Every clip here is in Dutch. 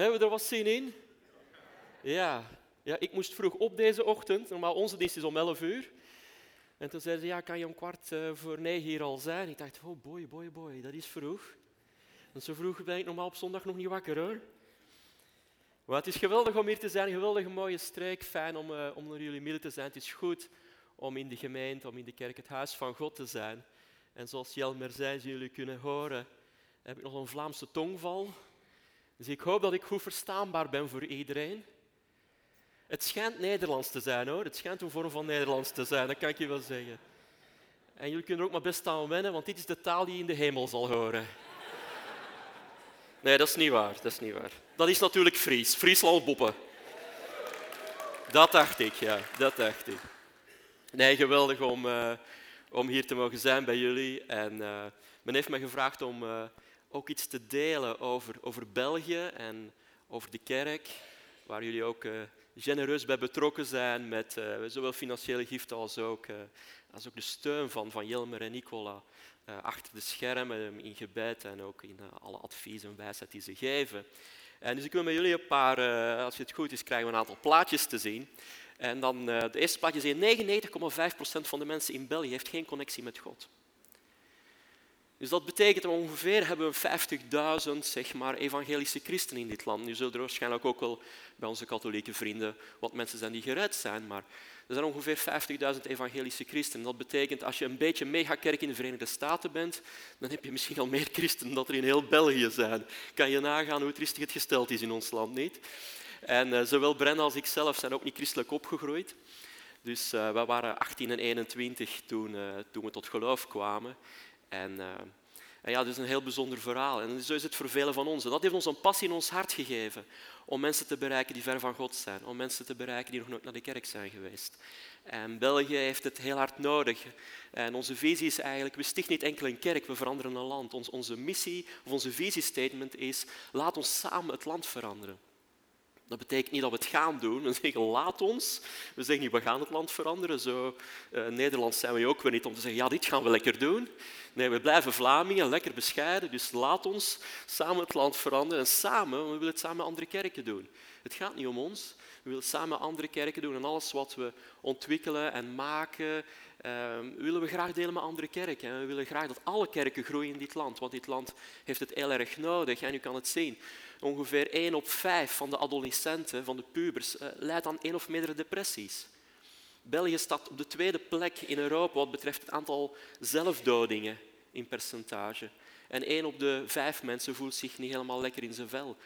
Hebben we er wat zin in? Ja. ja, ik moest vroeg op deze ochtend. Normaal onze dienst is om 11 uur. En toen zeiden ze, ja, kan je om kwart eh, voor negen hier al zijn? Ik dacht, oh boy, boy, boy, dat is vroeg. En zo vroeg ben ik normaal op zondag nog niet wakker hoor. Maar het is geweldig om hier te zijn, geweldige mooie streek. Fijn om, uh, om naar jullie midden te zijn. Het is goed om in de gemeente, om in de kerk het huis van God te zijn. En zoals Jelmer zei, jullie kunnen horen, heb ik nog een Vlaamse tongval. Dus ik hoop dat ik goed verstaanbaar ben voor iedereen. Het schijnt Nederlands te zijn hoor. Het schijnt een vorm van Nederlands te zijn, dat kan ik je wel zeggen. En jullie kunnen er ook maar best aan wennen, want dit is de taal die je in de hemel zal horen. Nee, dat is niet waar. Dat is niet waar. Dat is natuurlijk Fries. Friesland boppen. Dat dacht ik, ja. Dat dacht ik. Nee, geweldig om, uh, om hier te mogen zijn bij jullie. En uh, men heeft me gevraagd om uh, ook iets te delen over, over België en over de kerk, waar jullie ook genereus bij betrokken zijn met zowel financiële giften als ook, als ook de steun van, van Jelmer en Nicola achter de schermen in gebed en ook in alle advies en wijsheid die ze geven. En dus ik wil met jullie een paar, als het goed is, krijgen we een aantal plaatjes te zien. En dan uh, de eerste plaatje zie 99,5% van de mensen in België heeft geen connectie met God. Dus dat betekent dat ongeveer hebben we 50.000 zeg maar, evangelische christenen in dit land. Nu zullen er waarschijnlijk ook wel bij onze katholieke vrienden wat mensen zijn die gered zijn, maar er zijn ongeveer 50.000 evangelische christenen. Dat betekent als je een beetje megakerk in de Verenigde Staten bent, dan heb je misschien al meer christenen dan er in heel België zijn. Kan je nagaan hoe triestig het gesteld is in ons land, niet? En uh, zowel Brenna als ik zelf zijn ook niet christelijk opgegroeid. Dus uh, we waren 18 en 21 toen, uh, toen we tot geloof kwamen. En, en ja, dat is een heel bijzonder verhaal. En zo is het voor velen van ons. En dat heeft ons een passie in ons hart gegeven om mensen te bereiken die ver van God zijn. Om mensen te bereiken die nog nooit naar de kerk zijn geweest. En België heeft het heel hard nodig. En onze visie is eigenlijk, we stichten niet enkel een kerk, we veranderen een land. Ons, onze missie of onze visiestatement is, laat ons samen het land veranderen. Dat betekent niet dat we het gaan doen. We zeggen laat ons. We zeggen niet we gaan het land veranderen. Zo uh, Nederlands zijn we ook weer niet om te zeggen ja dit gaan we lekker doen. Nee, we blijven Vlamingen, lekker bescheiden. Dus laat ons samen het land veranderen. En samen, we willen het samen andere kerken doen. Het gaat niet om ons. We willen samen andere kerken doen. En alles wat we ontwikkelen en maken, uh, willen we graag delen met andere kerken. En we willen graag dat alle kerken groeien in dit land. Want dit land heeft het heel erg nodig. En u kan het zien ongeveer 1 op 5 van de adolescenten, van de pubers, uh, leidt aan één of meerdere depressies. België staat op de tweede plek in Europa wat betreft het aantal zelfdodingen in percentage. En één op de vijf mensen voelt zich niet helemaal lekker in zijn vel.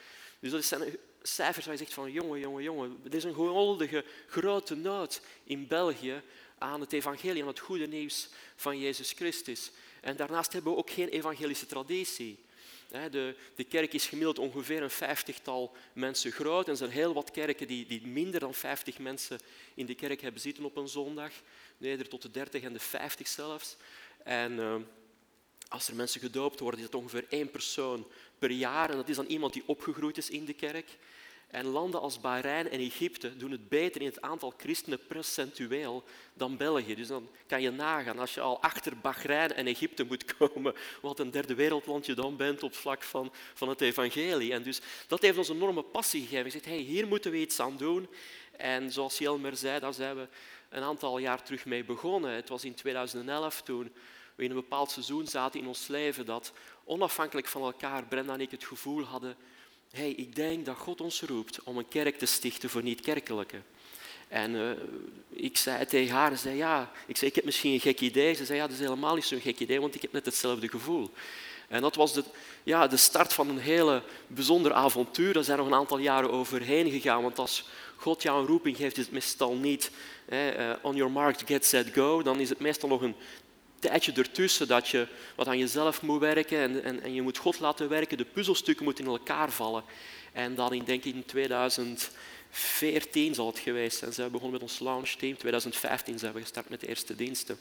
Dus dat zijn cijfers waar je zegt van jongen, jongen, jongen. Er is een geweldige grote nood in België aan het evangelie, aan het goede nieuws van Jezus Christus. En daarnaast hebben we ook geen evangelische traditie. De, de kerk is gemiddeld ongeveer een vijftigtal mensen groot. En er zijn heel wat kerken die, die minder dan vijftig mensen in de kerk hebben zitten op een zondag. Tot de dertig en de vijftig zelfs. En uh, als er mensen gedoopt worden, is het ongeveer één persoon per jaar. En dat is dan iemand die opgegroeid is in de kerk. En landen als Bahrein en Egypte doen het beter in het aantal christenen procentueel dan België. Dus dan kan je nagaan, als je al achter Bahrein en Egypte moet komen, wat een derde wereldland je dan bent op vlak van, van het evangelie. En dus dat heeft ons een enorme passie gegeven. We zegt, hey, hier moeten we iets aan doen. En zoals Jelmer zei, daar zijn we een aantal jaar terug mee begonnen. Het was in 2011 toen we in een bepaald seizoen zaten in ons leven dat onafhankelijk van elkaar Brenda en ik het gevoel hadden hey, ik denk dat God ons roept om een kerk te stichten voor niet-kerkelijken. En uh, ik zei tegen haar, zei, ja, ik zei, ik heb misschien een gek idee. Ze zei, ja, dat is helemaal niet zo'n gek idee, want ik heb net hetzelfde gevoel. En dat was de, ja, de start van een hele bijzonder avontuur. Daar zijn nog een aantal jaren overheen gegaan, want als God jou een roeping geeft, is het meestal niet eh, on your mark, get set, go. Dan is het meestal nog een tijdje ertussen dat je wat aan jezelf moet werken en, en, en je moet God laten werken. De puzzelstukken moeten in elkaar vallen. En dan denk ik in 2014 zal het geweest zijn. We begonnen met ons launch team. 2015 zijn we gestart met de eerste diensten.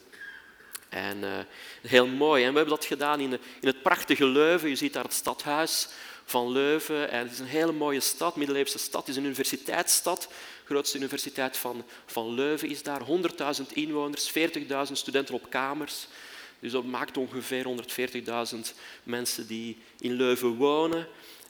En uh, heel mooi. En we hebben dat gedaan in, in het prachtige Leuven. Je ziet daar het stadhuis van Leuven. En het is een hele mooie stad, middeleeuwse stad. Het is een universiteitsstad. Grootste universiteit van, van Leuven is daar. 100.000 inwoners, 40.000 studenten op kamers. Dus dat maakt ongeveer 140.000 mensen die in Leuven wonen.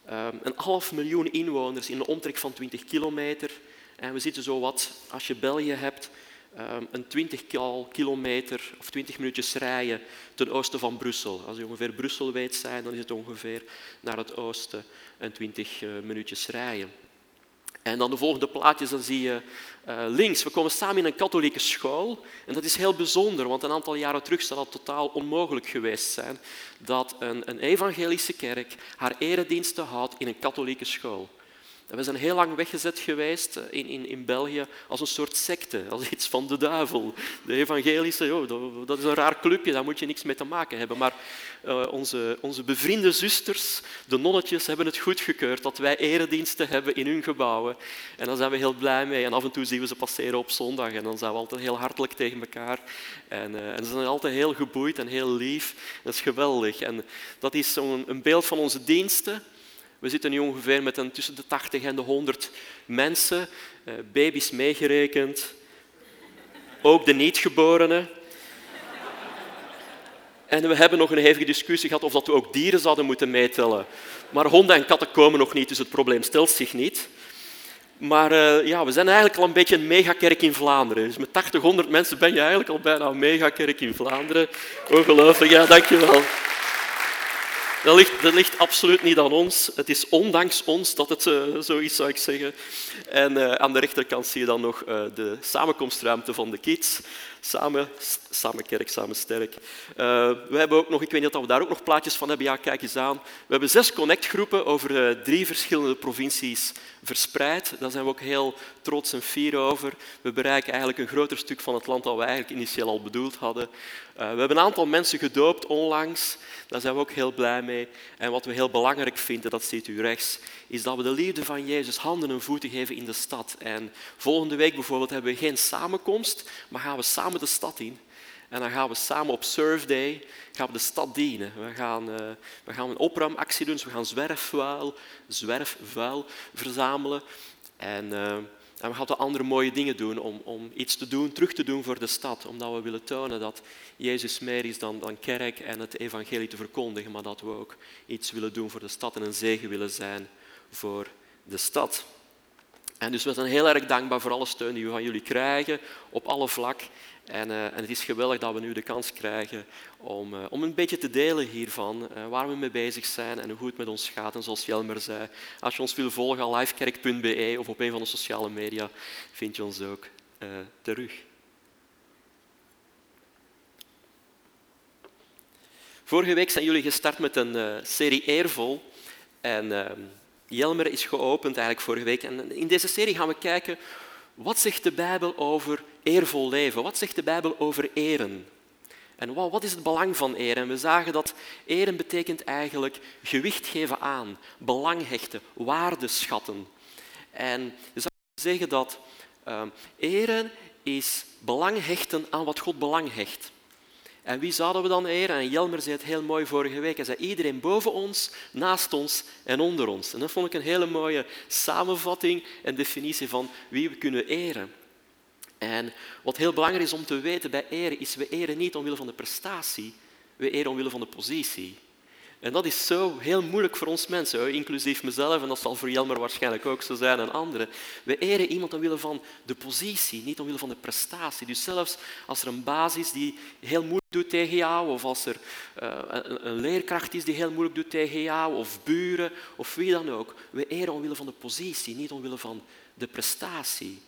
Ehm, een half miljoen inwoners in een omtrek van 20 kilometer. En we zitten zo wat, als je België hebt, ehm, een 20 kilometer of 20 minuutjes rijden ten oosten van Brussel. Als je ongeveer Brussel weet zijn, dan is het ongeveer naar het oosten een 20 eh, minuutjes rijden. En dan de volgende plaatjes, dan zie je uh, links. We komen samen in een katholieke school. En dat is heel bijzonder, want een aantal jaren terug zou dat totaal onmogelijk geweest zijn dat een, een evangelische kerk haar erediensten houdt in een katholieke school. We zijn heel lang weggezet geweest eh, in, in, in België als een soort secte, als iets van de duivel. De evangelische, dat is een raar clubje, daar moet je niks mee te maken hebben. Maar uh, onze, onze bevriende zusters, de nonnetjes, hebben het goedgekeurd dat wij erediensten hebben in hun gebouwen. En daar zijn we heel blij mee. En af en toe zien we ze passeren op zondag en dan zijn we altijd heel hartelijk tegen elkaar. En, uh, en ze zijn altijd heel geboeid en heel lief. Dat is geweldig. En dat is zo'n een beeld van onze diensten. We zitten nu ongeveer met een, tussen de 80 en de 100 mensen, uh, baby's meegerekend, ook de niet-geborenen. En we hebben nog een hevige discussie gehad of dat we ook dieren zouden moeten meetellen. Maar honden en katten komen nog niet, dus het probleem stelt zich niet. Maar uh, ja, we zijn eigenlijk al een beetje een megakerk in Vlaanderen. Dus met 80, 100 mensen ben je eigenlijk al bijna een megakerk in Vlaanderen. Ongelooflijk, ja, dankjewel. Dat ligt, absoluut niet aan ons. Het is ondanks ons dat het uh, zo is, zou ik zeggen. En uh, aan de rechterkant zie je dan nog uh, de samenkomstruimte van de kids. Samen, samen kerk, samen sterk. we hebben ook nog, ik weet niet of we daar ook nog plaatjes van hebben. Ja, kijk eens aan. We hebben zes connectgroepen over drie verschillende provincies verspreid. Daar zijn we ook heel trots en fier over. We bereiken eigenlijk een groter stuk van het land dan we eigenlijk initieel al bedoeld hadden. we hebben een aantal mensen gedoopt onlangs. Daar zijn we ook heel blij mee. En wat we heel belangrijk vinden, dat ziet u rechts, is dat we de liefde van Jezus handen en voeten geven in de stad. En volgende week bijvoorbeeld hebben we geen samenkomst, maar gaan we samen de stad in. En dan gaan we samen op Surf Day gaan we de stad dienen. We gaan, uh, we gaan een opruimactie doen, dus we gaan zwerfvuil, zwerfvuil verzamelen. En, uh, en we gaan de andere mooie dingen doen om, om iets te doen, terug te doen voor de stad. Omdat we willen tonen dat Jezus meer is dan, dan kerk en het evangelie te verkondigen, maar dat we ook iets willen doen voor de stad en een zegen willen zijn voor de stad. En dus we zijn heel erg dankbaar voor alle steun die we van jullie krijgen op alle vlak. En, uh, en, het is geweldig dat we nu de kans krijgen om, uh, om een beetje te delen hiervan, uh, waar we mee bezig zijn en hoe het met ons gaat. En zoals Jelmer zei, als je ons wil volgen, livekerk.be of op een van de sociale media, vind je ons ook terug. Vorige week zijn jullie gestart met een serie Eervol. En ehm, Jelmer is geopend eigenlijk vorige week. En in deze serie gaan we kijken wat zegt de Bijbel over eervol leven? Wat zegt de Bijbel over eren? En wat is het belang van eren? we zagen dat eren betekent eigenlijk gewicht geven aan, belang hechten, waarde schatten. En je zou zeggen dat uh, eren is belang hechten aan wat God belang hecht. En wie zouden we dan eren? En Jelmer zei het heel mooi vorige week. Hij zei iedereen boven ons, naast ons en onder ons. En dat vond ik een hele mooie samenvatting en definitie van wie we kunnen eren. En wat heel belangrijk is om te weten bij eren, is we eren niet omwille van de prestatie, we eren omwille van de positie. En dat is zo heel moeilijk voor ons mensen, inclusief mezelf, en dat zal voor Jelmer waarschijnlijk ook zo zijn en anderen. We eren iemand omwille van de positie, niet omwille van de prestatie. Dus zelfs als er een baas is die heel moeilijk doet tegen jou, of als er een, een, leerkracht is die heel moeilijk doet tegen jou, of buren, of wie dan ook. We eren omwille van de positie, niet omwille van de prestatie.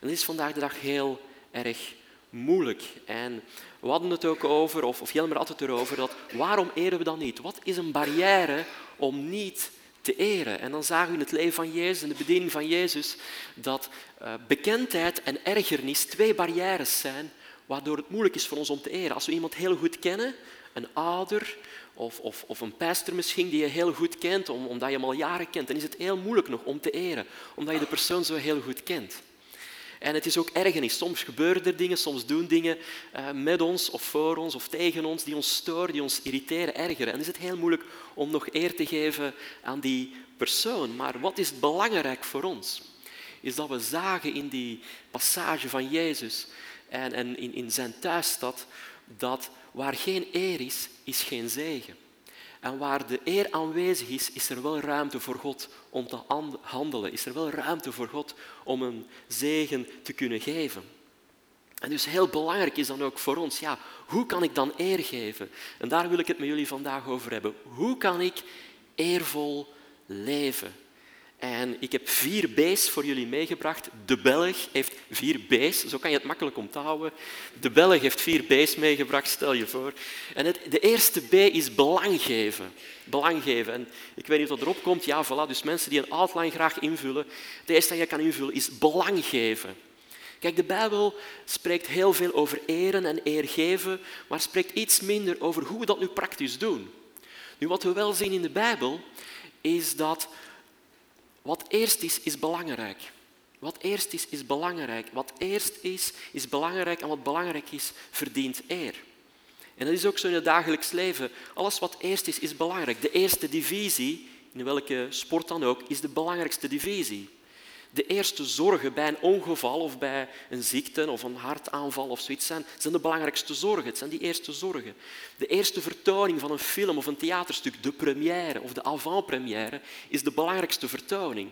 En dat is vandaag de dag heel erg moeilijk. En we hadden het ook over, of, of Jelmer had het erover, dat waarom eren we dan niet? Wat is een barrière om niet te eren? En dan zagen we in het leven van Jezus en de bediening van Jezus dat uh, bekendheid en ergernis twee barrières zijn waardoor het moeilijk is voor ons om te eren. Als we iemand heel goed kennen, een ouder of, of, of een pastor misschien die je heel goed kent, omdat je hem al jaren kent, dan is het heel moeilijk nog om te eren, omdat je de persoon zo heel goed kent. En het is ook ergernis. Soms gebeuren er dingen, soms doen dingen uh, met ons of voor ons of tegen ons die ons storen, die ons irriteren, ergeren. En is het heel moeilijk om nog eer te geven aan die persoon. Maar wat is belangrijk voor ons? Is dat we zagen in die passage van Jezus en, en in, in zijn thuisstad dat waar geen eer is, is geen zegen. En waar de eer aanwezig is, is er wel ruimte voor God om te handelen. Is er wel ruimte voor God om een zegen te kunnen geven. En dus heel belangrijk is dan ook voor ons, ja, hoe kan ik dan eer geven? En daar wil ik het met jullie vandaag over hebben. Hoe kan ik eervol leven? En ik heb vier B's voor jullie meegebracht. De Belg heeft vier B's, zo kan je het makkelijk onthouden. De Belg heeft vier B's meegebracht, stel je voor. En het, de eerste B is belang geven. Belang geven. En ik weet niet wat erop komt. Ja, voilà. Dus mensen die een outline graag invullen. Het eerste dat je kan invullen is belang geven. Kijk, de Bijbel spreekt heel veel over eren en eer geven, maar spreekt iets minder over hoe we dat nu praktisch doen. Nu, wat we wel zien in de Bijbel, is dat wat eerst is, is belangrijk. Wat eerst is, is belangrijk. Wat eerst is, is belangrijk en wat belangrijk is, verdient eer. En dat is ook zo in het dagelijks leven. Alles wat eerst is, is belangrijk. De eerste divisie, in welke sport dan ook, is de belangrijkste divisie de eerste zorgen bij een ongeval of bij een ziekte of een hartaanval of zoiets zijn, zijn de belangrijkste zorgen. Het zijn die eerste zorgen. De eerste vertoning van een film of een theaterstuk, de première of de avant-première, is de belangrijkste vertoning.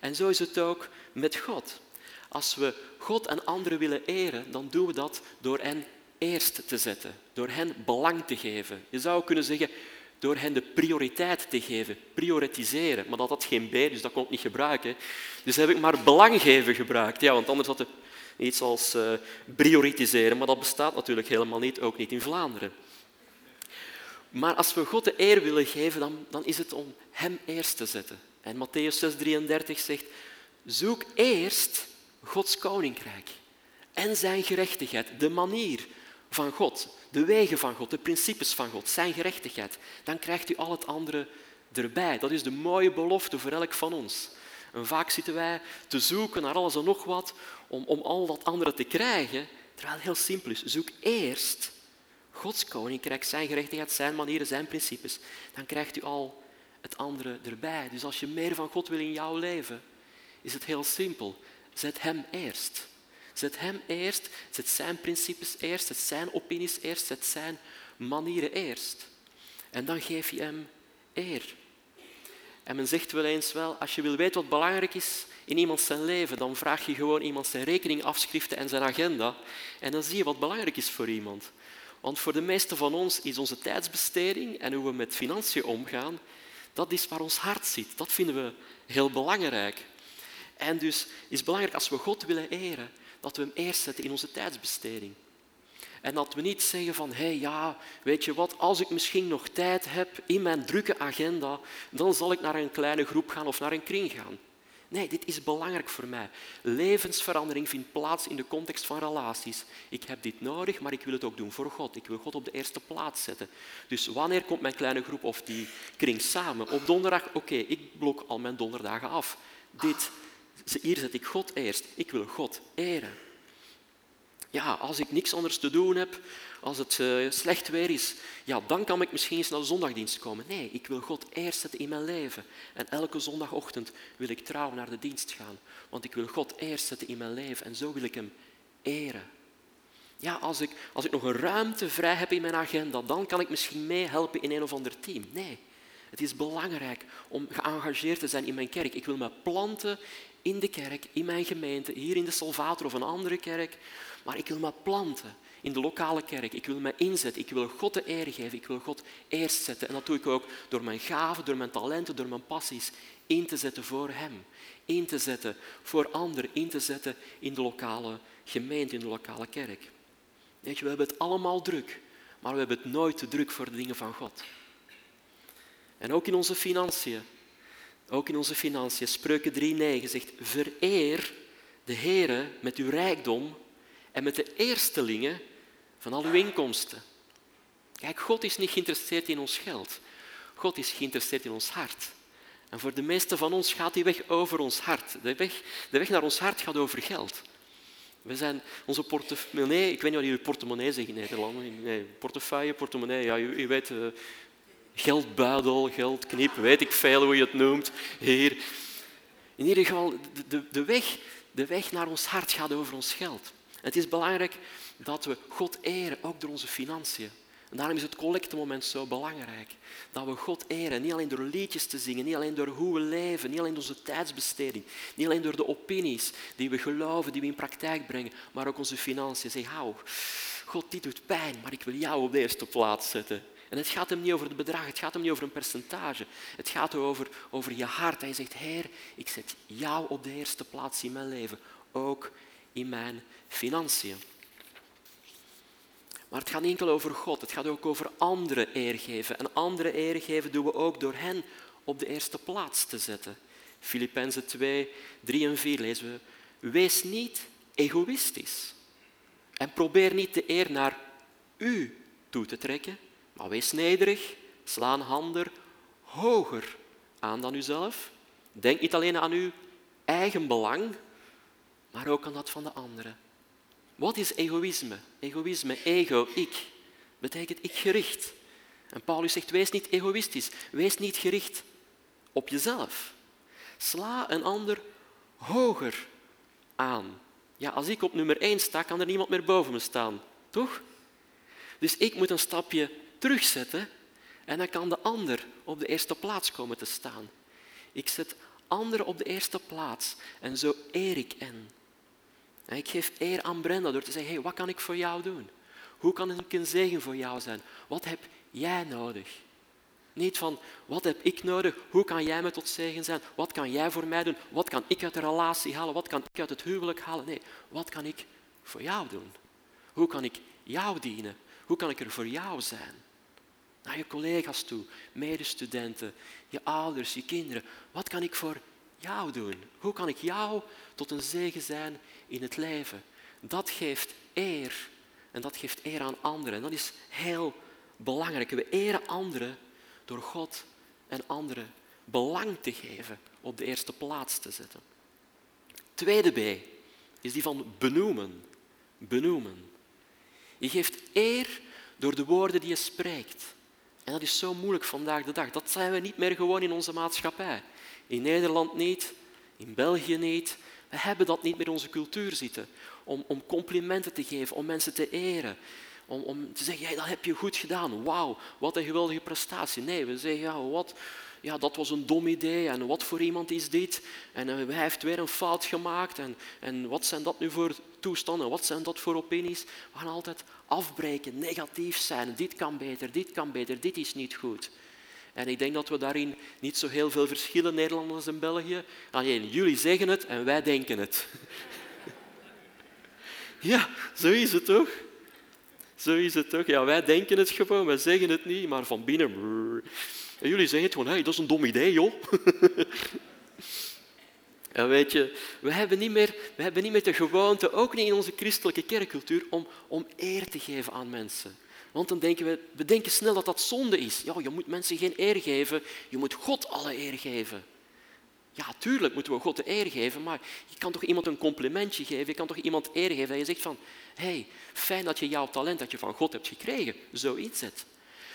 En zo is het ook met God. Als we God en anderen willen eren, dan doen we dat door hen eerst te zetten, door hen belang te geven. Je zou kunnen zeggen, door hen de prioriteit te geven, prioritiseren. Maar dat had geen B, dus dat kon ik niet gebruiken. Dus heb ik maar belang geven gebruikt. Ja, want anders had het iets als uh, prioritiseren, maar dat bestaat natuurlijk helemaal niet, ook niet in Vlaanderen. Maar als we God de eer willen geven, dan, dan is het om Hem eerst te zetten. En Matthäus 6,33 zegt, zoek eerst Gods koninkrijk en zijn gerechtigheid, de manier van God, de wegen van God, de principes van God, zijn gerechtigheid, dan krijgt u al het andere erbij. Dat is de mooie belofte voor elk van ons. En vaak zitten wij te zoeken naar alles en nog wat om, om al dat andere te krijgen, terwijl het heel simpel is. Zoek eerst Gods koninkrijk, zijn gerechtigheid, zijn manieren, zijn principes. Dan krijgt u al het andere erbij. Dus als je meer van God wil in jouw leven, is het heel simpel. Zet Hem eerst. Zet hem eerst, zet zijn principes eerst, zet zijn opinies eerst, zet zijn manieren eerst. En dan geef je hem eer. En men zegt wel eens wel, als je wil weten wat belangrijk is in iemand zijn leven, dan vraag je gewoon iemand zijn rekeningafschriften en zijn agenda. En dan zie je wat belangrijk is voor iemand. Want voor de meeste van ons is onze tijdsbesteding en hoe we met financiën omgaan, dat is waar ons hart zit. Dat vinden we heel belangrijk. En dus is het belangrijk als we God willen eren, dat we hem eerst zetten in onze tijdsbesteding. En dat we niet zeggen van, hé hey, ja, weet je wat, als ik misschien nog tijd heb in mijn drukke agenda, dan zal ik naar een kleine groep gaan of naar een kring gaan. Nee, dit is belangrijk voor mij. Levensverandering vindt plaats in de context van relaties. Ik heb dit nodig, maar ik wil het ook doen voor God. Ik wil God op de eerste plaats zetten. Dus wanneer komt mijn kleine groep of die kring samen? Op donderdag, oké, ik blok al mijn donderdagen af. Dit hier zet ik God eerst. Ik wil God eren. Ja, als ik niks anders te doen heb, als het uh, slecht weer is, ja, dan kan ik misschien eens naar de zondagdienst komen. Nee, ik wil God eerst zetten in mijn leven. En elke zondagochtend wil ik trouw naar de dienst gaan. Want ik wil God eerst zetten in mijn leven en zo wil ik Hem eren. Ja, als ik, als ik nog een ruimte vrij heb in mijn agenda, dan kan ik misschien meehelpen in een of ander team. Nee, het is belangrijk om geëngageerd te zijn in mijn kerk. Ik wil me planten in de kerk, in mijn gemeente, hier in de Salvator of een andere kerk. Maar ik wil me planten in de lokale kerk. Ik wil me inzetten. Ik wil God de eer geven. Ik wil God eerst zetten. En dat doe ik ook door mijn gaven, door mijn talenten, door mijn passies in te zetten voor Hem. In te zetten voor anderen. In te zetten in de lokale gemeente, in de lokale kerk. Weet je, we hebben het allemaal druk, maar we hebben het nooit te druk voor de dingen van God. En ook in onze financiën. Ook in onze financiën. Spreuken 3.9 zegt, vereer de Heere met uw rijkdom en met de eerstelingen van al uw inkomsten. Kijk, God is niet geïnteresseerd in ons geld. God is geïnteresseerd in ons hart. En voor de meesten van ons gaat die weg over ons hart. De weg, de weg naar ons hart gaat over geld. We zijn onze portemonnee, ik weet niet wat jullie portemonnee zeggen in Nederland. Nee, portefeuille, portemonnee, ja, u, weet, uh, geldbuidel, geldknip, weet ik veel hoe je het noemt, hier. In ieder geval, de, de, weg, de weg naar ons hart gaat over ons geld. Het is belangrijk dat we God eren, ook door onze financiën. En daarom is het collectemoment zo belangrijk. Dat we God eren, niet alleen door liedjes te zingen, niet alleen door hoe we leven, niet alleen door onze tijdsbesteding, niet alleen door de opinies die we geloven, die we in praktijk brengen, maar ook onze financiën. Zeg, hou, God, dit doet pijn, maar ik wil jou op de eerste plaats zetten. En het gaat hem niet over het bedrag, het gaat hem niet over een percentage. Het gaat over, over je hart. Je zegt, Heer, ik zet jou op de eerste plaats in mijn leven, ook in mijn financiën. Maar het gaat niet enkel over God, het gaat ook over anderen eer geven. En andere eer geven doen we ook door hen op de eerste plaats te zetten. Filippenzen 2, 3 en 4 lezen we. Wees niet egoïstisch en probeer niet de eer naar u toe te trekken, wees nederig, sla een hander hoger aan dan uzelf. Denk niet alleen aan uw eigen belang, maar ook aan dat van de anderen. Wat is egoïsme? Egoïsme, ego, ik, betekent ik gericht. En Paulus zegt, wees niet egoïstisch, wees niet gericht op jezelf. Sla een ander hoger aan. Ja, als ik op nummer 1 sta, kan er niemand meer boven me staan, toch? Dus ik moet een stapje terugzetten en dan kan de ander op de eerste plaats komen te staan. Ik zet anderen op de eerste plaats en zo eer ik hen. En ik geef eer aan Brenda door te zeggen, hey, wat kan ik voor jou doen? Hoe kan ik een zegen voor jou zijn? Wat heb jij nodig? Niet van, wat heb ik nodig? Hoe kan jij me tot zegen zijn? Wat kan jij voor mij doen? Wat kan ik uit de relatie halen? Wat kan ik uit het huwelijk halen? Nee, wat kan ik voor jou doen? Hoe kan ik jou dienen? Hoe kan ik er voor jou zijn? Naar je collega's toe, medestudenten, je ouders, je kinderen. Wat kan ik voor jou doen? Hoe kan ik jou tot een zegen zijn in het leven? Dat geeft eer. En dat geeft eer aan anderen. En dat is heel belangrijk. We eren anderen door God en anderen belang te geven, op de eerste plaats te zetten. Tweede B is die van benoemen. Benoemen. Je geeft eer door de woorden die je spreekt. En dat is zo moeilijk vandaag de dag. Dat zijn we niet meer gewoon in onze maatschappij. In Nederland niet, in België niet. We hebben dat niet meer in onze cultuur zitten. Om, om complimenten te geven, om mensen te eren. Om, om te zeggen, ja, dat heb je goed gedaan. Wauw, wat een geweldige prestatie. Nee, we zeggen, ja, wat, ja, dat was een dom idee en wat voor iemand is dit? En uh, hij heeft weer een fout gemaakt en, en wat zijn dat nu voor toestanden? Wat zijn dat voor opinies? We gaan altijd afbreken, negatief zijn. Dit kan beter, dit kan beter, dit is niet goed. En ik denk dat we daarin niet zo heel veel verschillen, Nederlanders en België. Alleen jullie zeggen het en wij denken het. ja, zo is het toch? Zo is het toch? Ja, wij denken het gewoon, wij zeggen het niet, maar van binnen... En jullie zeggen het gewoon, hey, dat is een dom idee, joh. En weet je, we hebben, niet meer, we hebben niet meer de gewoonte, ook niet in onze christelijke kerkcultuur, om, om eer te geven aan mensen. Want dan denken we, we denken snel dat dat zonde is. Ja, je moet mensen geen eer geven, je moet God alle eer geven. Ja, tuurlijk moeten we God de eer geven, maar je kan toch iemand een complimentje geven, je kan toch iemand eer geven en je zegt van, hey, fijn dat je jouw talent dat je van God hebt gekregen, zo inzet.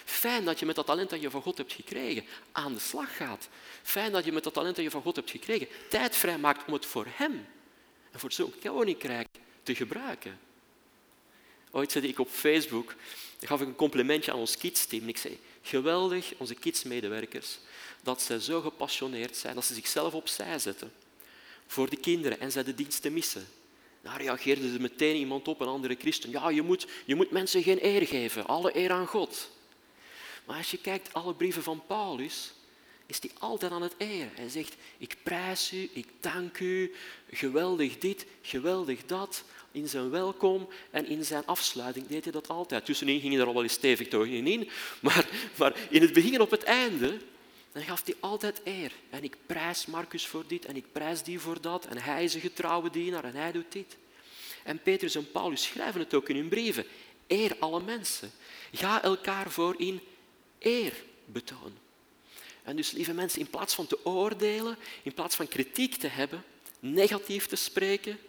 Fijn dat je met dat talent dat je van God hebt gekregen aan de slag gaat. Fijn dat je met dat talent dat je van God hebt gekregen tijd vrijmaakt om het voor Hem en voor zo'n koninkrijk te gebruiken. Ooit zette ik op Facebook, gaf ik een complimentje aan ons kidsteam. Ik zei, geweldig, onze kidsmedewerkers, dat ze zo gepassioneerd zijn, dat ze zichzelf opzij zetten voor de kinderen en zij de diensten missen. Daar reageerde er meteen iemand op, een andere christen. Ja, je moet, je moet mensen geen eer geven, alle eer aan God. Maar als je kijkt alle brieven van Paulus, is hij altijd aan het eren. Hij zegt, ik prijs u, ik dank u, geweldig dit, geweldig dat. In zijn welkom en in zijn afsluiting deed hij dat altijd. Tussenin ging hij er al wel eens stevig in, maar, maar in het begin en op het einde dan gaf hij altijd eer. En ik prijs Marcus voor dit en ik prijs die voor dat. En hij is een getrouwe dienaar en hij doet dit. En Petrus en Paulus schrijven het ook in hun brieven. Eer alle mensen. Ga elkaar voor in eer betonen. En dus, lieve mensen, in plaats van te oordelen, in plaats van kritiek te hebben, negatief te spreken,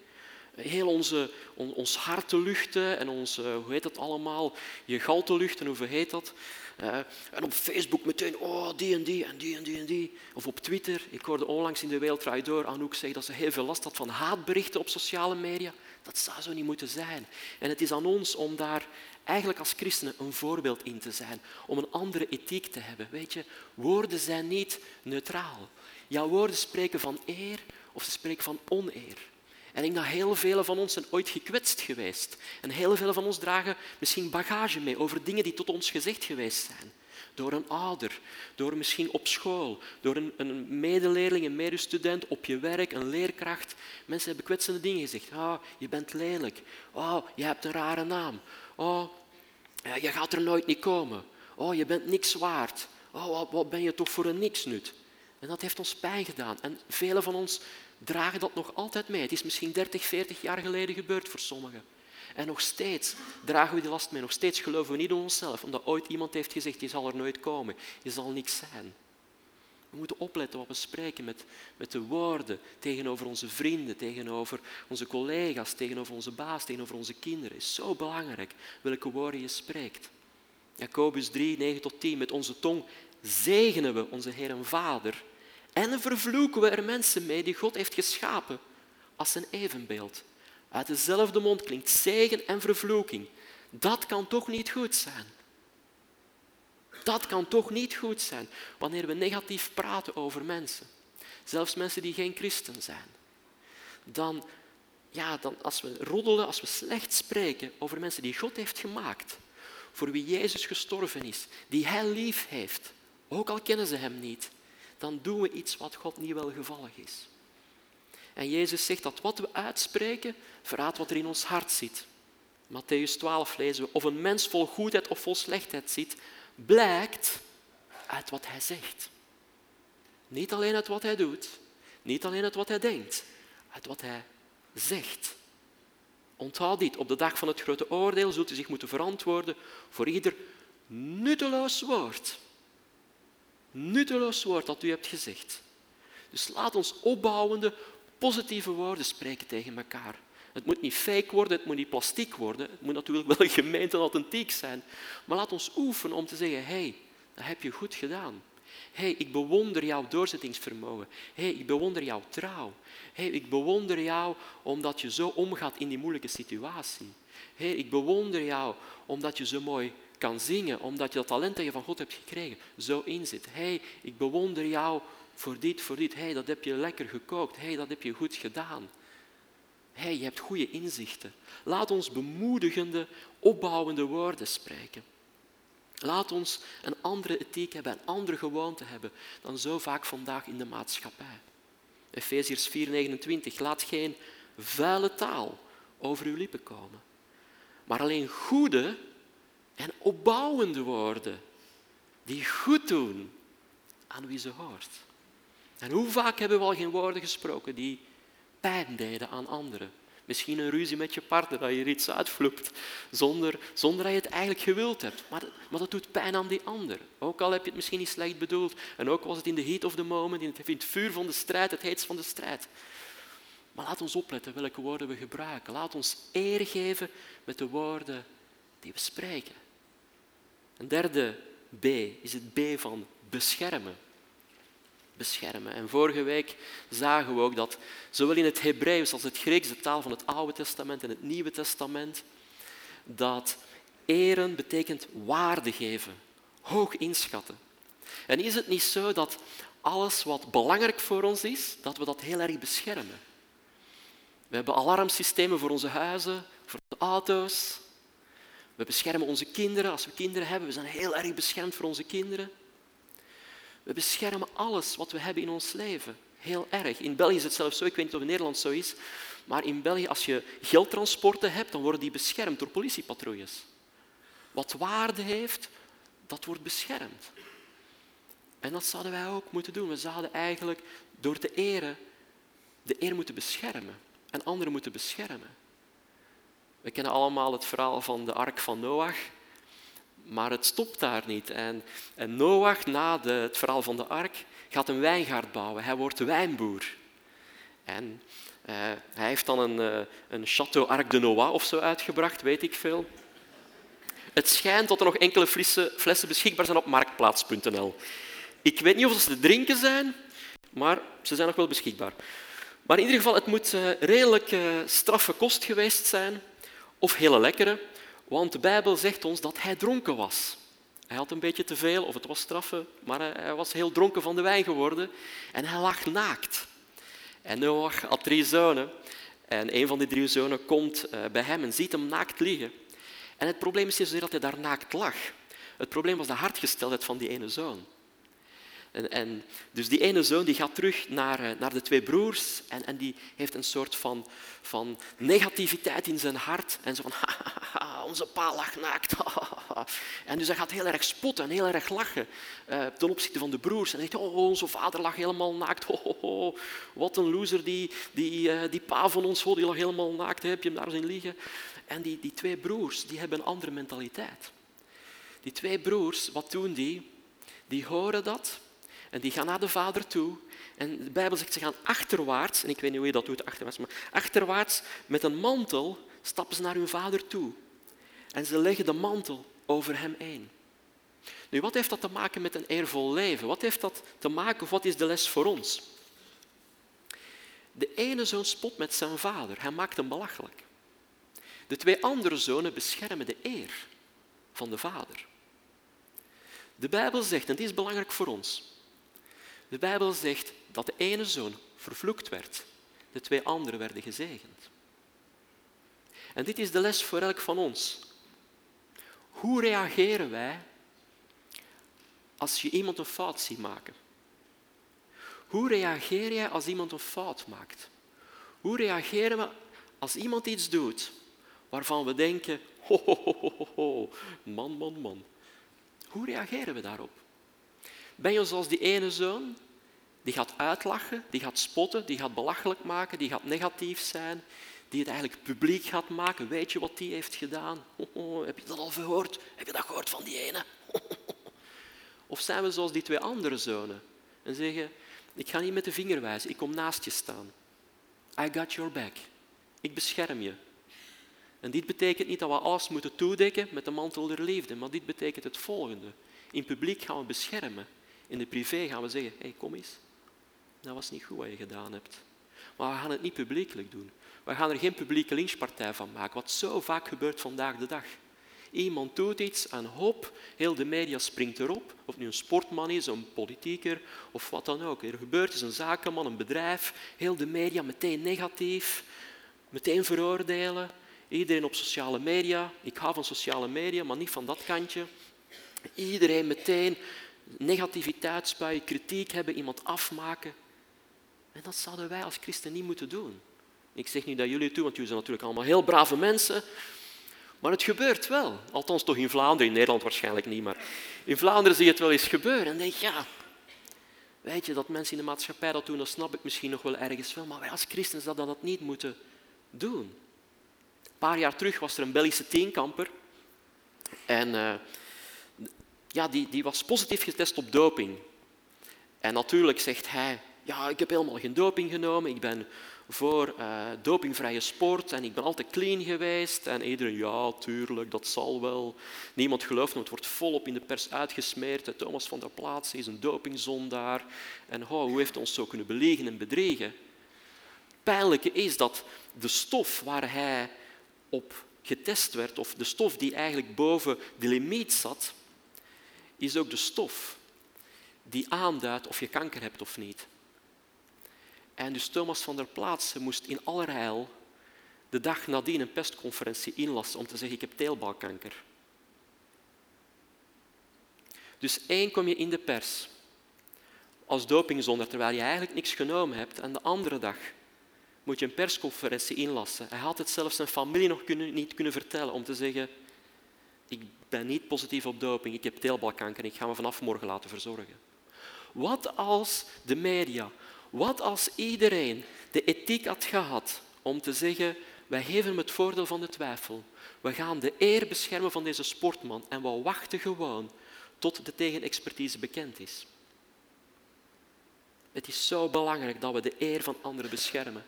heel onze, ons hart te luchten en ons, hoe heet dat allemaal, je gal te luchten, hoe heet dat? En op Facebook meteen, oh, die en die en die en die en die. Of op Twitter, ik hoorde onlangs in de Wereld Door Anouk zeggen dat ze heel veel last had van haatberichten op sociale media. Dat zou zo niet moeten zijn. En het is aan ons om daar eigenlijk als christenen een voorbeeld in te zijn, om een andere ethiek te hebben. Weet je, woorden zijn niet neutraal. Jouw woorden spreken van eer of ze spreken van oneer. En ik denk dat heel vele van ons zijn ooit gekwetst geweest. En heel veel van ons dragen misschien bagage mee over dingen die tot ons gezegd geweest zijn. Door een ouder, door misschien op school, door een, een medeleerling, een medestudent, op je werk, een leerkracht. Mensen hebben kwetsende dingen gezegd. Oh, je bent lelijk. Oh, je hebt een rare naam. Oh, je gaat er nooit niet komen. Oh, je bent niks waard. Oh, wat, wat ben je toch voor een niksnut. En dat heeft ons pijn gedaan. En velen van ons dragen dat nog altijd mee. Het is misschien 30, 40 jaar geleden gebeurd voor sommigen. En nog steeds dragen we die last mee. Nog steeds geloven we niet in onszelf, omdat ooit iemand heeft gezegd, je zal er nooit komen. Je zal niks zijn. We moeten opletten wat we spreken met, met de woorden tegenover onze vrienden, tegenover onze collega's, tegenover onze baas, tegenover onze kinderen. Het is zo belangrijk welke woorden je spreekt. Jacobus 3, 9 tot 10. Met onze tong zegenen we onze Heer en Vader en vervloeken we er mensen mee die God heeft geschapen als zijn evenbeeld. Uit dezelfde mond klinkt zegen en vervloeking. Dat kan toch niet goed zijn? Dat kan toch niet goed zijn wanneer we negatief praten over mensen. Zelfs mensen die geen christen zijn. Dan, ja, dan als we roddelen, als we slecht spreken over mensen die God heeft gemaakt, voor wie Jezus gestorven is, die Hij lief heeft, ook al kennen ze Hem niet, dan doen we iets wat God niet welgevallig is. En Jezus zegt dat wat we uitspreken, verraadt wat er in ons hart zit. Matthäus 12 lezen we, of een mens vol goedheid of vol slechtheid zit, blijkt uit wat hij zegt. Niet alleen uit wat hij doet, niet alleen uit wat hij denkt, uit wat hij zegt. Onthoud dit, op de dag van het grote oordeel zult u zich moeten verantwoorden voor ieder nutteloos woord nutteloos woord dat u hebt gezegd. Dus laat ons opbouwende, positieve woorden spreken tegen elkaar. Het moet niet fake worden, het moet niet plastiek worden. Het moet natuurlijk wel gemeend en authentiek zijn. Maar laat ons oefenen om te zeggen, hé, hey, dat heb je goed gedaan. Hé, hey, ik bewonder jouw doorzettingsvermogen. Hé, hey, ik bewonder jouw trouw. Hé, hey, ik bewonder jou omdat je zo omgaat in die moeilijke situatie. Hé, ik bewonder jou omdat je zo mooi kan zingen omdat je dat talent dat je van God hebt gekregen zo inzit. Hé, hey, ik bewonder jou voor dit, voor dit. Hey, dat heb je lekker gekookt. Hey, dat heb je goed gedaan. Hey, je hebt goede inzichten. Laat ons bemoedigende, opbouwende woorden spreken. Laat ons een andere ethiek hebben, een andere gewoonte hebben dan zo vaak vandaag in de maatschappij. Efeziërs 4:29. Laat geen vuile taal over uw lippen komen, maar alleen goede en opbouwende woorden die goed doen aan wie ze hoort. En hoe vaak hebben we al geen woorden gesproken die pijn deden aan anderen? Misschien een ruzie met je partner, dat je er iets uitvloept, zonder, zonder dat je het eigenlijk gewild hebt. Maar, maar dat doet pijn aan die ander. Ook al heb je het misschien niet slecht bedoeld. En ook was het in de heat of the moment, in het, vuur van de strijd, het heetst van de strijd. Maar laat ons opletten welke woorden we gebruiken. Laat ons eer geven met de woorden die we spreken. Een derde B is het B van beschermen. Beschermen. En vorige week zagen we ook dat zowel in het Hebreeuws als het Grieks, de taal van het Oude Testament en het Nieuwe Testament, dat eren betekent waarde geven, hoog inschatten. En is het niet zo dat alles wat belangrijk voor ons is, dat we dat heel erg beschermen? We hebben alarmsystemen voor onze huizen, voor de auto's, we beschermen onze kinderen als we kinderen hebben. We zijn heel erg beschermd voor onze kinderen. We beschermen alles wat we hebben in ons leven. Heel erg. In België is het zelfs zo, ik weet niet of in Nederland zo is, maar in België als je geldtransporten hebt, dan worden die beschermd door politiepatrouilles. Wat waarde heeft, dat wordt beschermd. En dat zouden wij ook moeten doen. We zouden eigenlijk door te eren de eer moeten beschermen en anderen moeten beschermen. We kennen allemaal het verhaal van de ark van Noach. Maar het stopt daar niet. En, Noach, na de, het verhaal van de ark, gaat een wijngaard bouwen. Hij wordt wijnboer. En uh, hij heeft dan een, uh, een Château Arc de Noah of zo uitgebracht, weet ik veel. Het schijnt dat er nog enkele flessen, flessen beschikbaar zijn op marktplaats.nl. Ik weet niet of ze te drinken zijn, maar ze zijn nog wel beschikbaar. Maar in ieder geval, het moet uh, redelijk straffe kost geweest zijn of hele lekkere, Want de Bijbel zegt ons dat hij dronken was. Hij had een beetje te veel, of het was straffen, maar hij was heel dronken van de wijn geworden en hij lag naakt. En Noach had drie zonen en een van die drie zonen komt eh, bij hem en ziet hem naakt liggen. En het probleem is niet zozeer dat hij daar naakt lag. Het probleem was de hartgesteldheid van die ene zoon. En, en, dus die ene zoon die gaat terug naar, eh, naar de twee broers en, en die heeft een soort van, van negativiteit in zijn hart. En zo van, onze pa lag naakt. en dus hij gaat heel erg spotten en heel erg lachen uh, ten opzichte van de broers. En hij zegt, oh, onze vader lag helemaal naakt. Wat een loser, die, die, uh, die pa van ons, die lag helemaal naakt. Heb je hem daar zien liggen? En die, die twee broers die hebben een andere mentaliteit. Die twee broers, wat doen die? Die horen dat en die gaan naar de vader toe. En de Bijbel zegt, ze gaan achterwaarts, en ik weet niet hoe je dat doet, achterwaarts, maar achterwaarts met een mantel stappen ze naar hun vader toe. En ze leggen de mantel over hem heen. Nu, wat heeft dat te maken met een eervol leven? Wat heeft dat te maken, of wat is de les voor ons? De ene zoon spot met zijn vader, hij maakt hem belachelijk. De twee andere zonen beschermen de eer van de vader. De Bijbel zegt, en dit is belangrijk voor ons, de Bijbel zegt dat de ene zoon vervloekt werd, de twee anderen werden gezegend. En dit is de les voor elk van ons. Hoe reageren wij als je iemand een fout ziet maken? Hoe reageer jij als iemand een fout maakt? Hoe reageren we als iemand iets doet waarvan we denken, ho, ho, ho, ho, man, man, man. Hoe reageren we daarop? Ben je zoals die ene zoon? Die gaat uitlachen, die gaat spotten, die gaat belachelijk maken, die gaat negatief zijn, die het eigenlijk publiek gaat maken. Weet je wat die heeft gedaan? heb je dat al gehoord? Heb je dat gehoord van die ene? of zijn we zoals die twee andere zonen en zeggen, ik ga niet met de vinger wijzen, ik kom naast je staan. I got your back. Ik bescherm je. En dit betekent niet dat we alles moeten toedekken met de mantel der liefde, maar dit betekent het volgende. In publiek gaan we beschermen. In de privé gaan we zeggen, hey, kom eens. Dat was niet goed wat je gedaan hebt. Maar we gaan het niet publiekelijk doen. We gaan er geen publieke lynchpartij van maken, wat zo vaak gebeurt vandaag de dag. Iemand doet iets en hop, heel de media springt erop. Of nu een sportman is, een politieker of wat dan ook. Er gebeurt is een zakenman, een bedrijf. Heel de media meteen negatief, meteen veroordelen. Iedereen op sociale media. Ik hou van sociale media, maar niet van dat kantje. Iedereen meteen negativiteit spuien, kritiek hebben, iemand afmaken. En dat zouden wij als christen niet moeten doen. Ik zeg niet dat jullie het doen, want jullie zijn natuurlijk allemaal heel brave mensen. Maar het gebeurt wel. Althans toch in Vlaanderen, in Nederland waarschijnlijk niet. Maar in Vlaanderen zie je het wel eens gebeuren. En denk ja, weet je, dat mensen in de maatschappij dat doen, dat snap ik misschien nog wel ergens wel. Maar wij als christenen zouden dat niet moeten doen. Een paar jaar terug was er een Belgische teenkamper. En uh, ja, die, die was positief getest op doping. En natuurlijk zegt hij, ja, ik heb helemaal geen doping genomen, ik ben voor uh, dopingvrije sport en ik ben altijd clean geweest. En iedereen, ja, tuurlijk, dat zal wel. Niemand gelooft hem, het wordt volop in de pers uitgesmeerd. Thomas van der Plaats is een dopingzondaar. En hoe heeft hij ons zo kunnen belegen en bedriegen? Pijnlijke is dat de stof waar hij op getest werd, of de stof die eigenlijk boven de limiet zat, is ook de stof die aanduidt of je kanker hebt of niet. En dus Thomas van der Plaatsen moest in allerijl de dag nadien een pestconferentie inlassen om te zeggen ik heb teelbalkanker. Dus één kom je in de pers als dopingzonder terwijl je eigenlijk niks genomen hebt en de andere dag moet je een persconferentie inlassen. Hij had het zelfs zijn familie nog kunnen, niet kunnen vertellen om te zeggen ik ben niet positief op doping, ik heb teelbalkanker en ik ga me vanaf morgen laten verzorgen. Wat als de media, wat als iedereen de ethiek had gehad om te zeggen, wij geven hem het voordeel van de twijfel. We gaan de eer beschermen van deze sportman en we wachten gewoon tot de tegenexpertise bekend is. Het is zo belangrijk dat we de eer van anderen beschermen.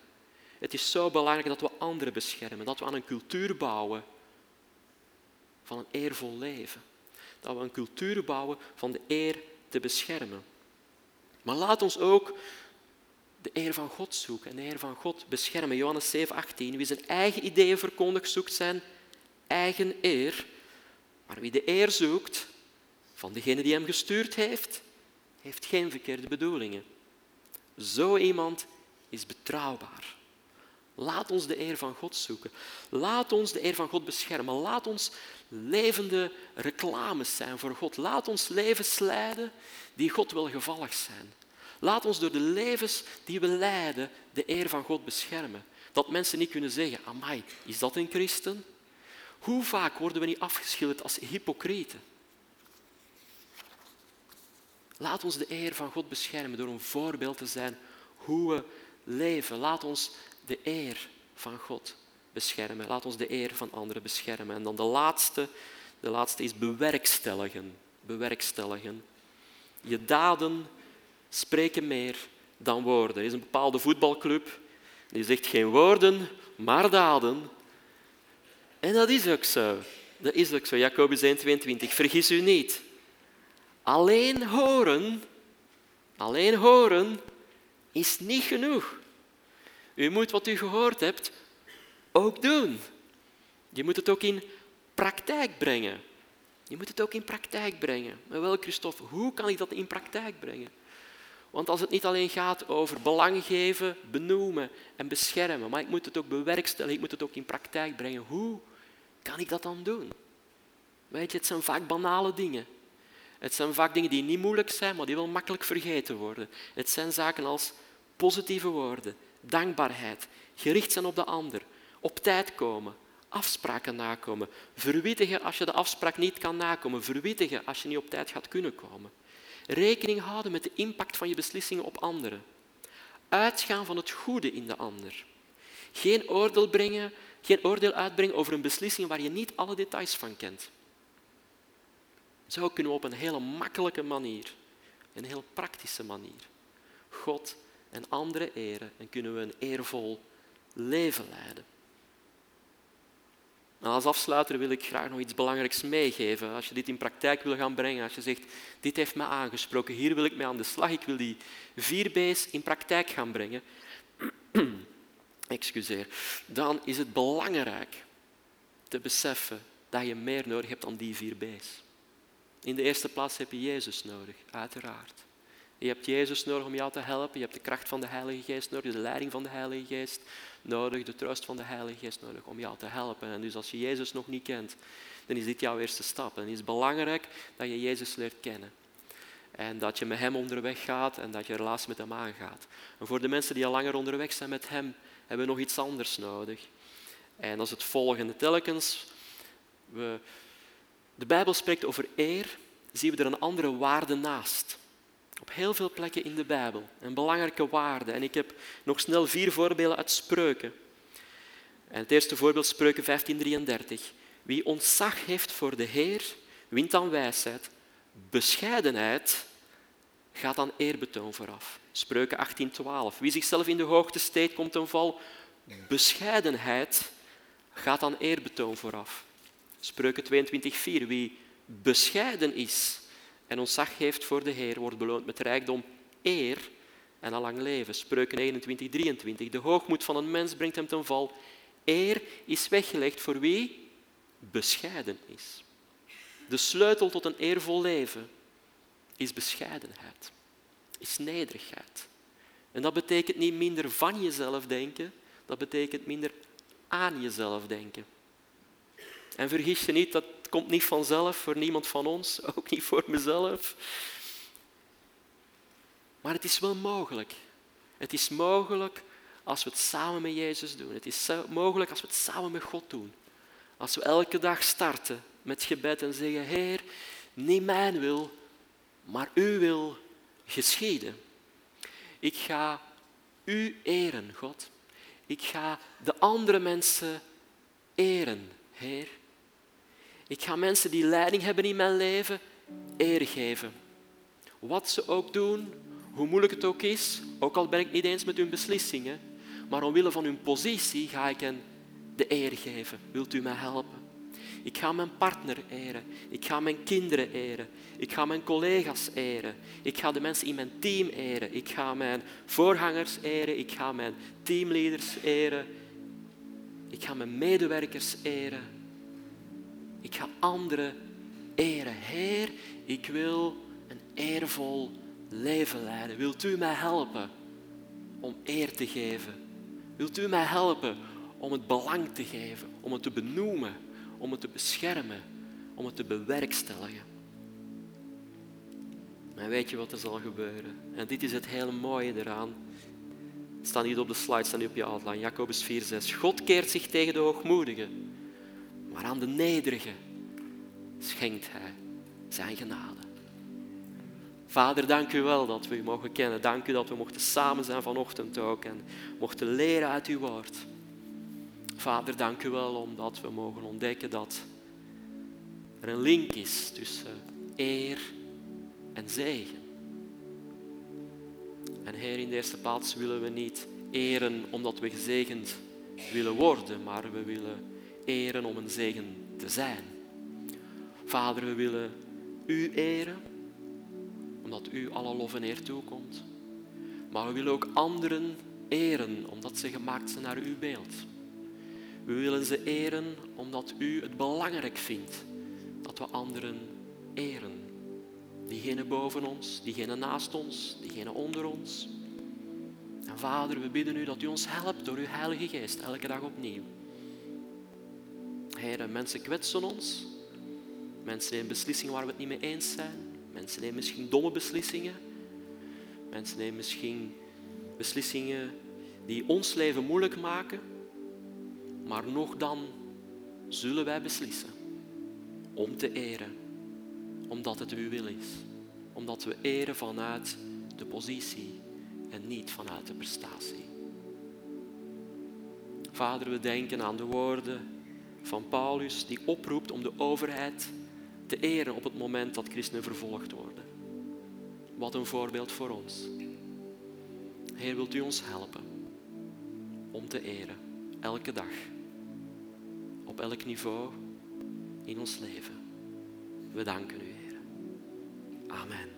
Het is zo belangrijk dat we anderen beschermen, dat we aan een cultuur bouwen van een eervol leven. Dat we een cultuur bouwen van de eer te beschermen. Maar laat ons ook de eer van God zoeken en de eer van God beschermen. Johannes 7, 18. Wie zijn eigen ideeën verkondigt, zoekt zijn eigen eer. Maar wie de eer zoekt van degene die hem gestuurd heeft, heeft geen verkeerde bedoelingen. Zo iemand is betrouwbaar. Laat ons de eer van God zoeken. Laat ons de eer van God beschermen. Laat ons levende reclames zijn voor God. Laat ons levens leiden die God wil gevallig zijn. Laat ons door de levens die we leiden de eer van God beschermen. Dat mensen niet kunnen zeggen, amai, is dat een christen? Hoe vaak worden we niet afgeschilderd als hypocrieten? Laat ons de eer van God beschermen door een voorbeeld te zijn hoe we leven. Laat ons de eer van God beschermen. Laat ons de eer van anderen beschermen. En dan de laatste, de laatste is bewerkstelligen. Bewerkstelligen. Je daden spreken meer dan woorden. Er is een bepaalde voetbalclub die zegt geen woorden, maar daden. En dat is ook zo. Dat is ook zo. Jacobus 1, 22. Vergis u niet. Alleen horen, alleen horen is niet genoeg. U moet wat u gehoord hebt ook doen. Je moet het ook in praktijk brengen. Je moet het ook in praktijk brengen. Maar wel, Christophe, hoe kan ik dat in praktijk brengen? Want als het niet alleen gaat over belang geven, benoemen en beschermen, maar ik moet het ook bewerkstelligen, ik moet het ook in praktijk brengen. Hoe kan ik dat dan doen? Weet je, het zijn vaak banale dingen. Het zijn vaak dingen die niet moeilijk zijn, maar die wel makkelijk vergeten worden. Het zijn zaken als positieve woorden, dankbaarheid, gericht zijn op de ander, op tijd komen, afspraken nakomen, verwittigen als je de afspraak niet kan nakomen, verwittigen als je niet op tijd gaat kunnen komen. Rekening houden met de impact van je beslissingen op anderen. Uitgaan van het goede in de ander. Geen oordeel, brengen, geen oordeel uitbrengen over een beslissing waar je niet alle details van kent. Zo kunnen we op een hele makkelijke manier, een heel praktische manier, God en anderen eren en kunnen we een eervol leven leiden. En als afsluiter wil ik graag nog iets belangrijks meegeven. Als je dit in praktijk wil gaan brengen, als je zegt, dit heeft me aangesproken, hier wil ik mee aan de slag, ik wil die vier B's in praktijk gaan brengen, excuseer, dan is het belangrijk te beseffen dat je meer nodig hebt dan die vier B's. In de eerste plaats heb je Jezus nodig, uiteraard. Je hebt Jezus nodig om jou te helpen. Je hebt de kracht van de Heilige Geest nodig, de leiding van de Heilige Geest nodig, de troost van de Heilige Geest nodig om jou te helpen. En dus als je Jezus nog niet kent, dan is dit jouw eerste stap. En het is belangrijk dat je Jezus leert kennen. En dat je met Hem onderweg gaat en dat je relatie met Hem aangaat. En voor de mensen die al langer onderweg zijn met Hem, hebben we nog iets anders nodig. En dat is het volgende. Telkens we de Bijbel spreekt over eer, zien we er een andere waarde naast. Op heel veel plekken in de Bijbel. Een belangrijke waarde. En ik heb nog snel vier voorbeelden uit spreuken. En het eerste voorbeeld, spreuken 1533. Wie ontzag heeft voor de Heer, wint dan wijsheid. Bescheidenheid gaat dan eerbetoon vooraf. Spreuken 1812. Wie zichzelf in de hoogte steekt, komt een val. Bescheidenheid gaat dan eerbetoon vooraf. Spreuken 22:4. Wie bescheiden is en ontzag heeft voor de Heer, wordt beloond met rijkdom, eer en een lang leven. Spreuken 21:23. De hoogmoed van een mens brengt hem ten val. Eer is weggelegd voor wie bescheiden is. De sleutel tot een eervol leven is bescheidenheid, is nederigheid. En dat betekent niet minder van jezelf denken, dat betekent minder aan jezelf denken. En vergis je niet, dat komt niet vanzelf voor niemand van ons, ook niet voor mezelf. Maar het is wel mogelijk. Het is mogelijk als we het samen met Jezus doen. Het is mogelijk als we het samen met God doen. Als we elke dag starten met gebed en zeggen, Heer, niet mijn wil, maar uw wil geschieden. Ik ga u eren, God. Ik ga de andere mensen eren, Heer. Ik ga mensen die leiding hebben in mijn leven eer geven. Wat ze ook doen, hoe moeilijk het ook is, ook al ben ik niet eens met hun beslissingen, maar omwille van hun positie ga ik hen de eer geven. Wilt u mij helpen? Ik ga mijn partner eren. Ik ga mijn kinderen eren. Ik ga mijn collega's eren. Ik ga de mensen in mijn team eren. Ik ga mijn voorgangers eren. Ik ga mijn teamleaders eren. Ik ga mijn medewerkers eren. Ik ga anderen eren. Heer, ik wil een eervol leven leiden. Wilt u mij helpen om eer te geven? Wilt u mij helpen om het belang te geven, om het te benoemen, om het te beschermen, om het te bewerkstelligen? En weet je wat er zal gebeuren? En dit is het hele mooie eraan. Het staat niet op de slide, staat niet op je outline. Jacobus 4, 6. God keert zich tegen de hoogmoedigen, maar aan de nederigen schenkt hij zijn genade. Vader, dank u wel dat we u mogen kennen. Dank u dat we mochten samen zijn vanochtend ook en mochten leren uit uw woord. Vader, dank u wel omdat we mogen ontdekken dat er een link is tussen eer en zegen. En Heer, in de eerste plaats willen we niet eren omdat we gezegend willen worden, maar we willen eren om een zegen te zijn. Vader, we willen u eren, omdat u alle lof en eer toekomt. Maar we willen ook anderen eren, omdat ze gemaakt zijn naar uw beeld. We willen ze eren omdat u het belangrijk vindt dat we anderen eren. Diegene boven ons, diegene naast ons, diegene onder ons. En Vader, we bidden u dat u ons helpt door uw Heilige Geest elke dag opnieuw. Heer, mensen kwetsen ons. Mensen nemen beslissingen waar we het niet mee eens zijn. Mensen nemen misschien domme beslissingen. Mensen nemen misschien beslissingen die ons leven moeilijk maken. Maar nog dan zullen wij beslissen om te eren, omdat het uw wil is. Omdat we eren vanuit de positie en niet vanuit de prestatie. Vader, we denken aan de woorden van Paulus die oproept om de overheid te eren op het moment dat christenen vervolgd worden. Wat een voorbeeld voor ons. Heer, wilt u ons helpen om te eren, elke dag, op elk niveau in ons leven. We danken u, Heer. Amen.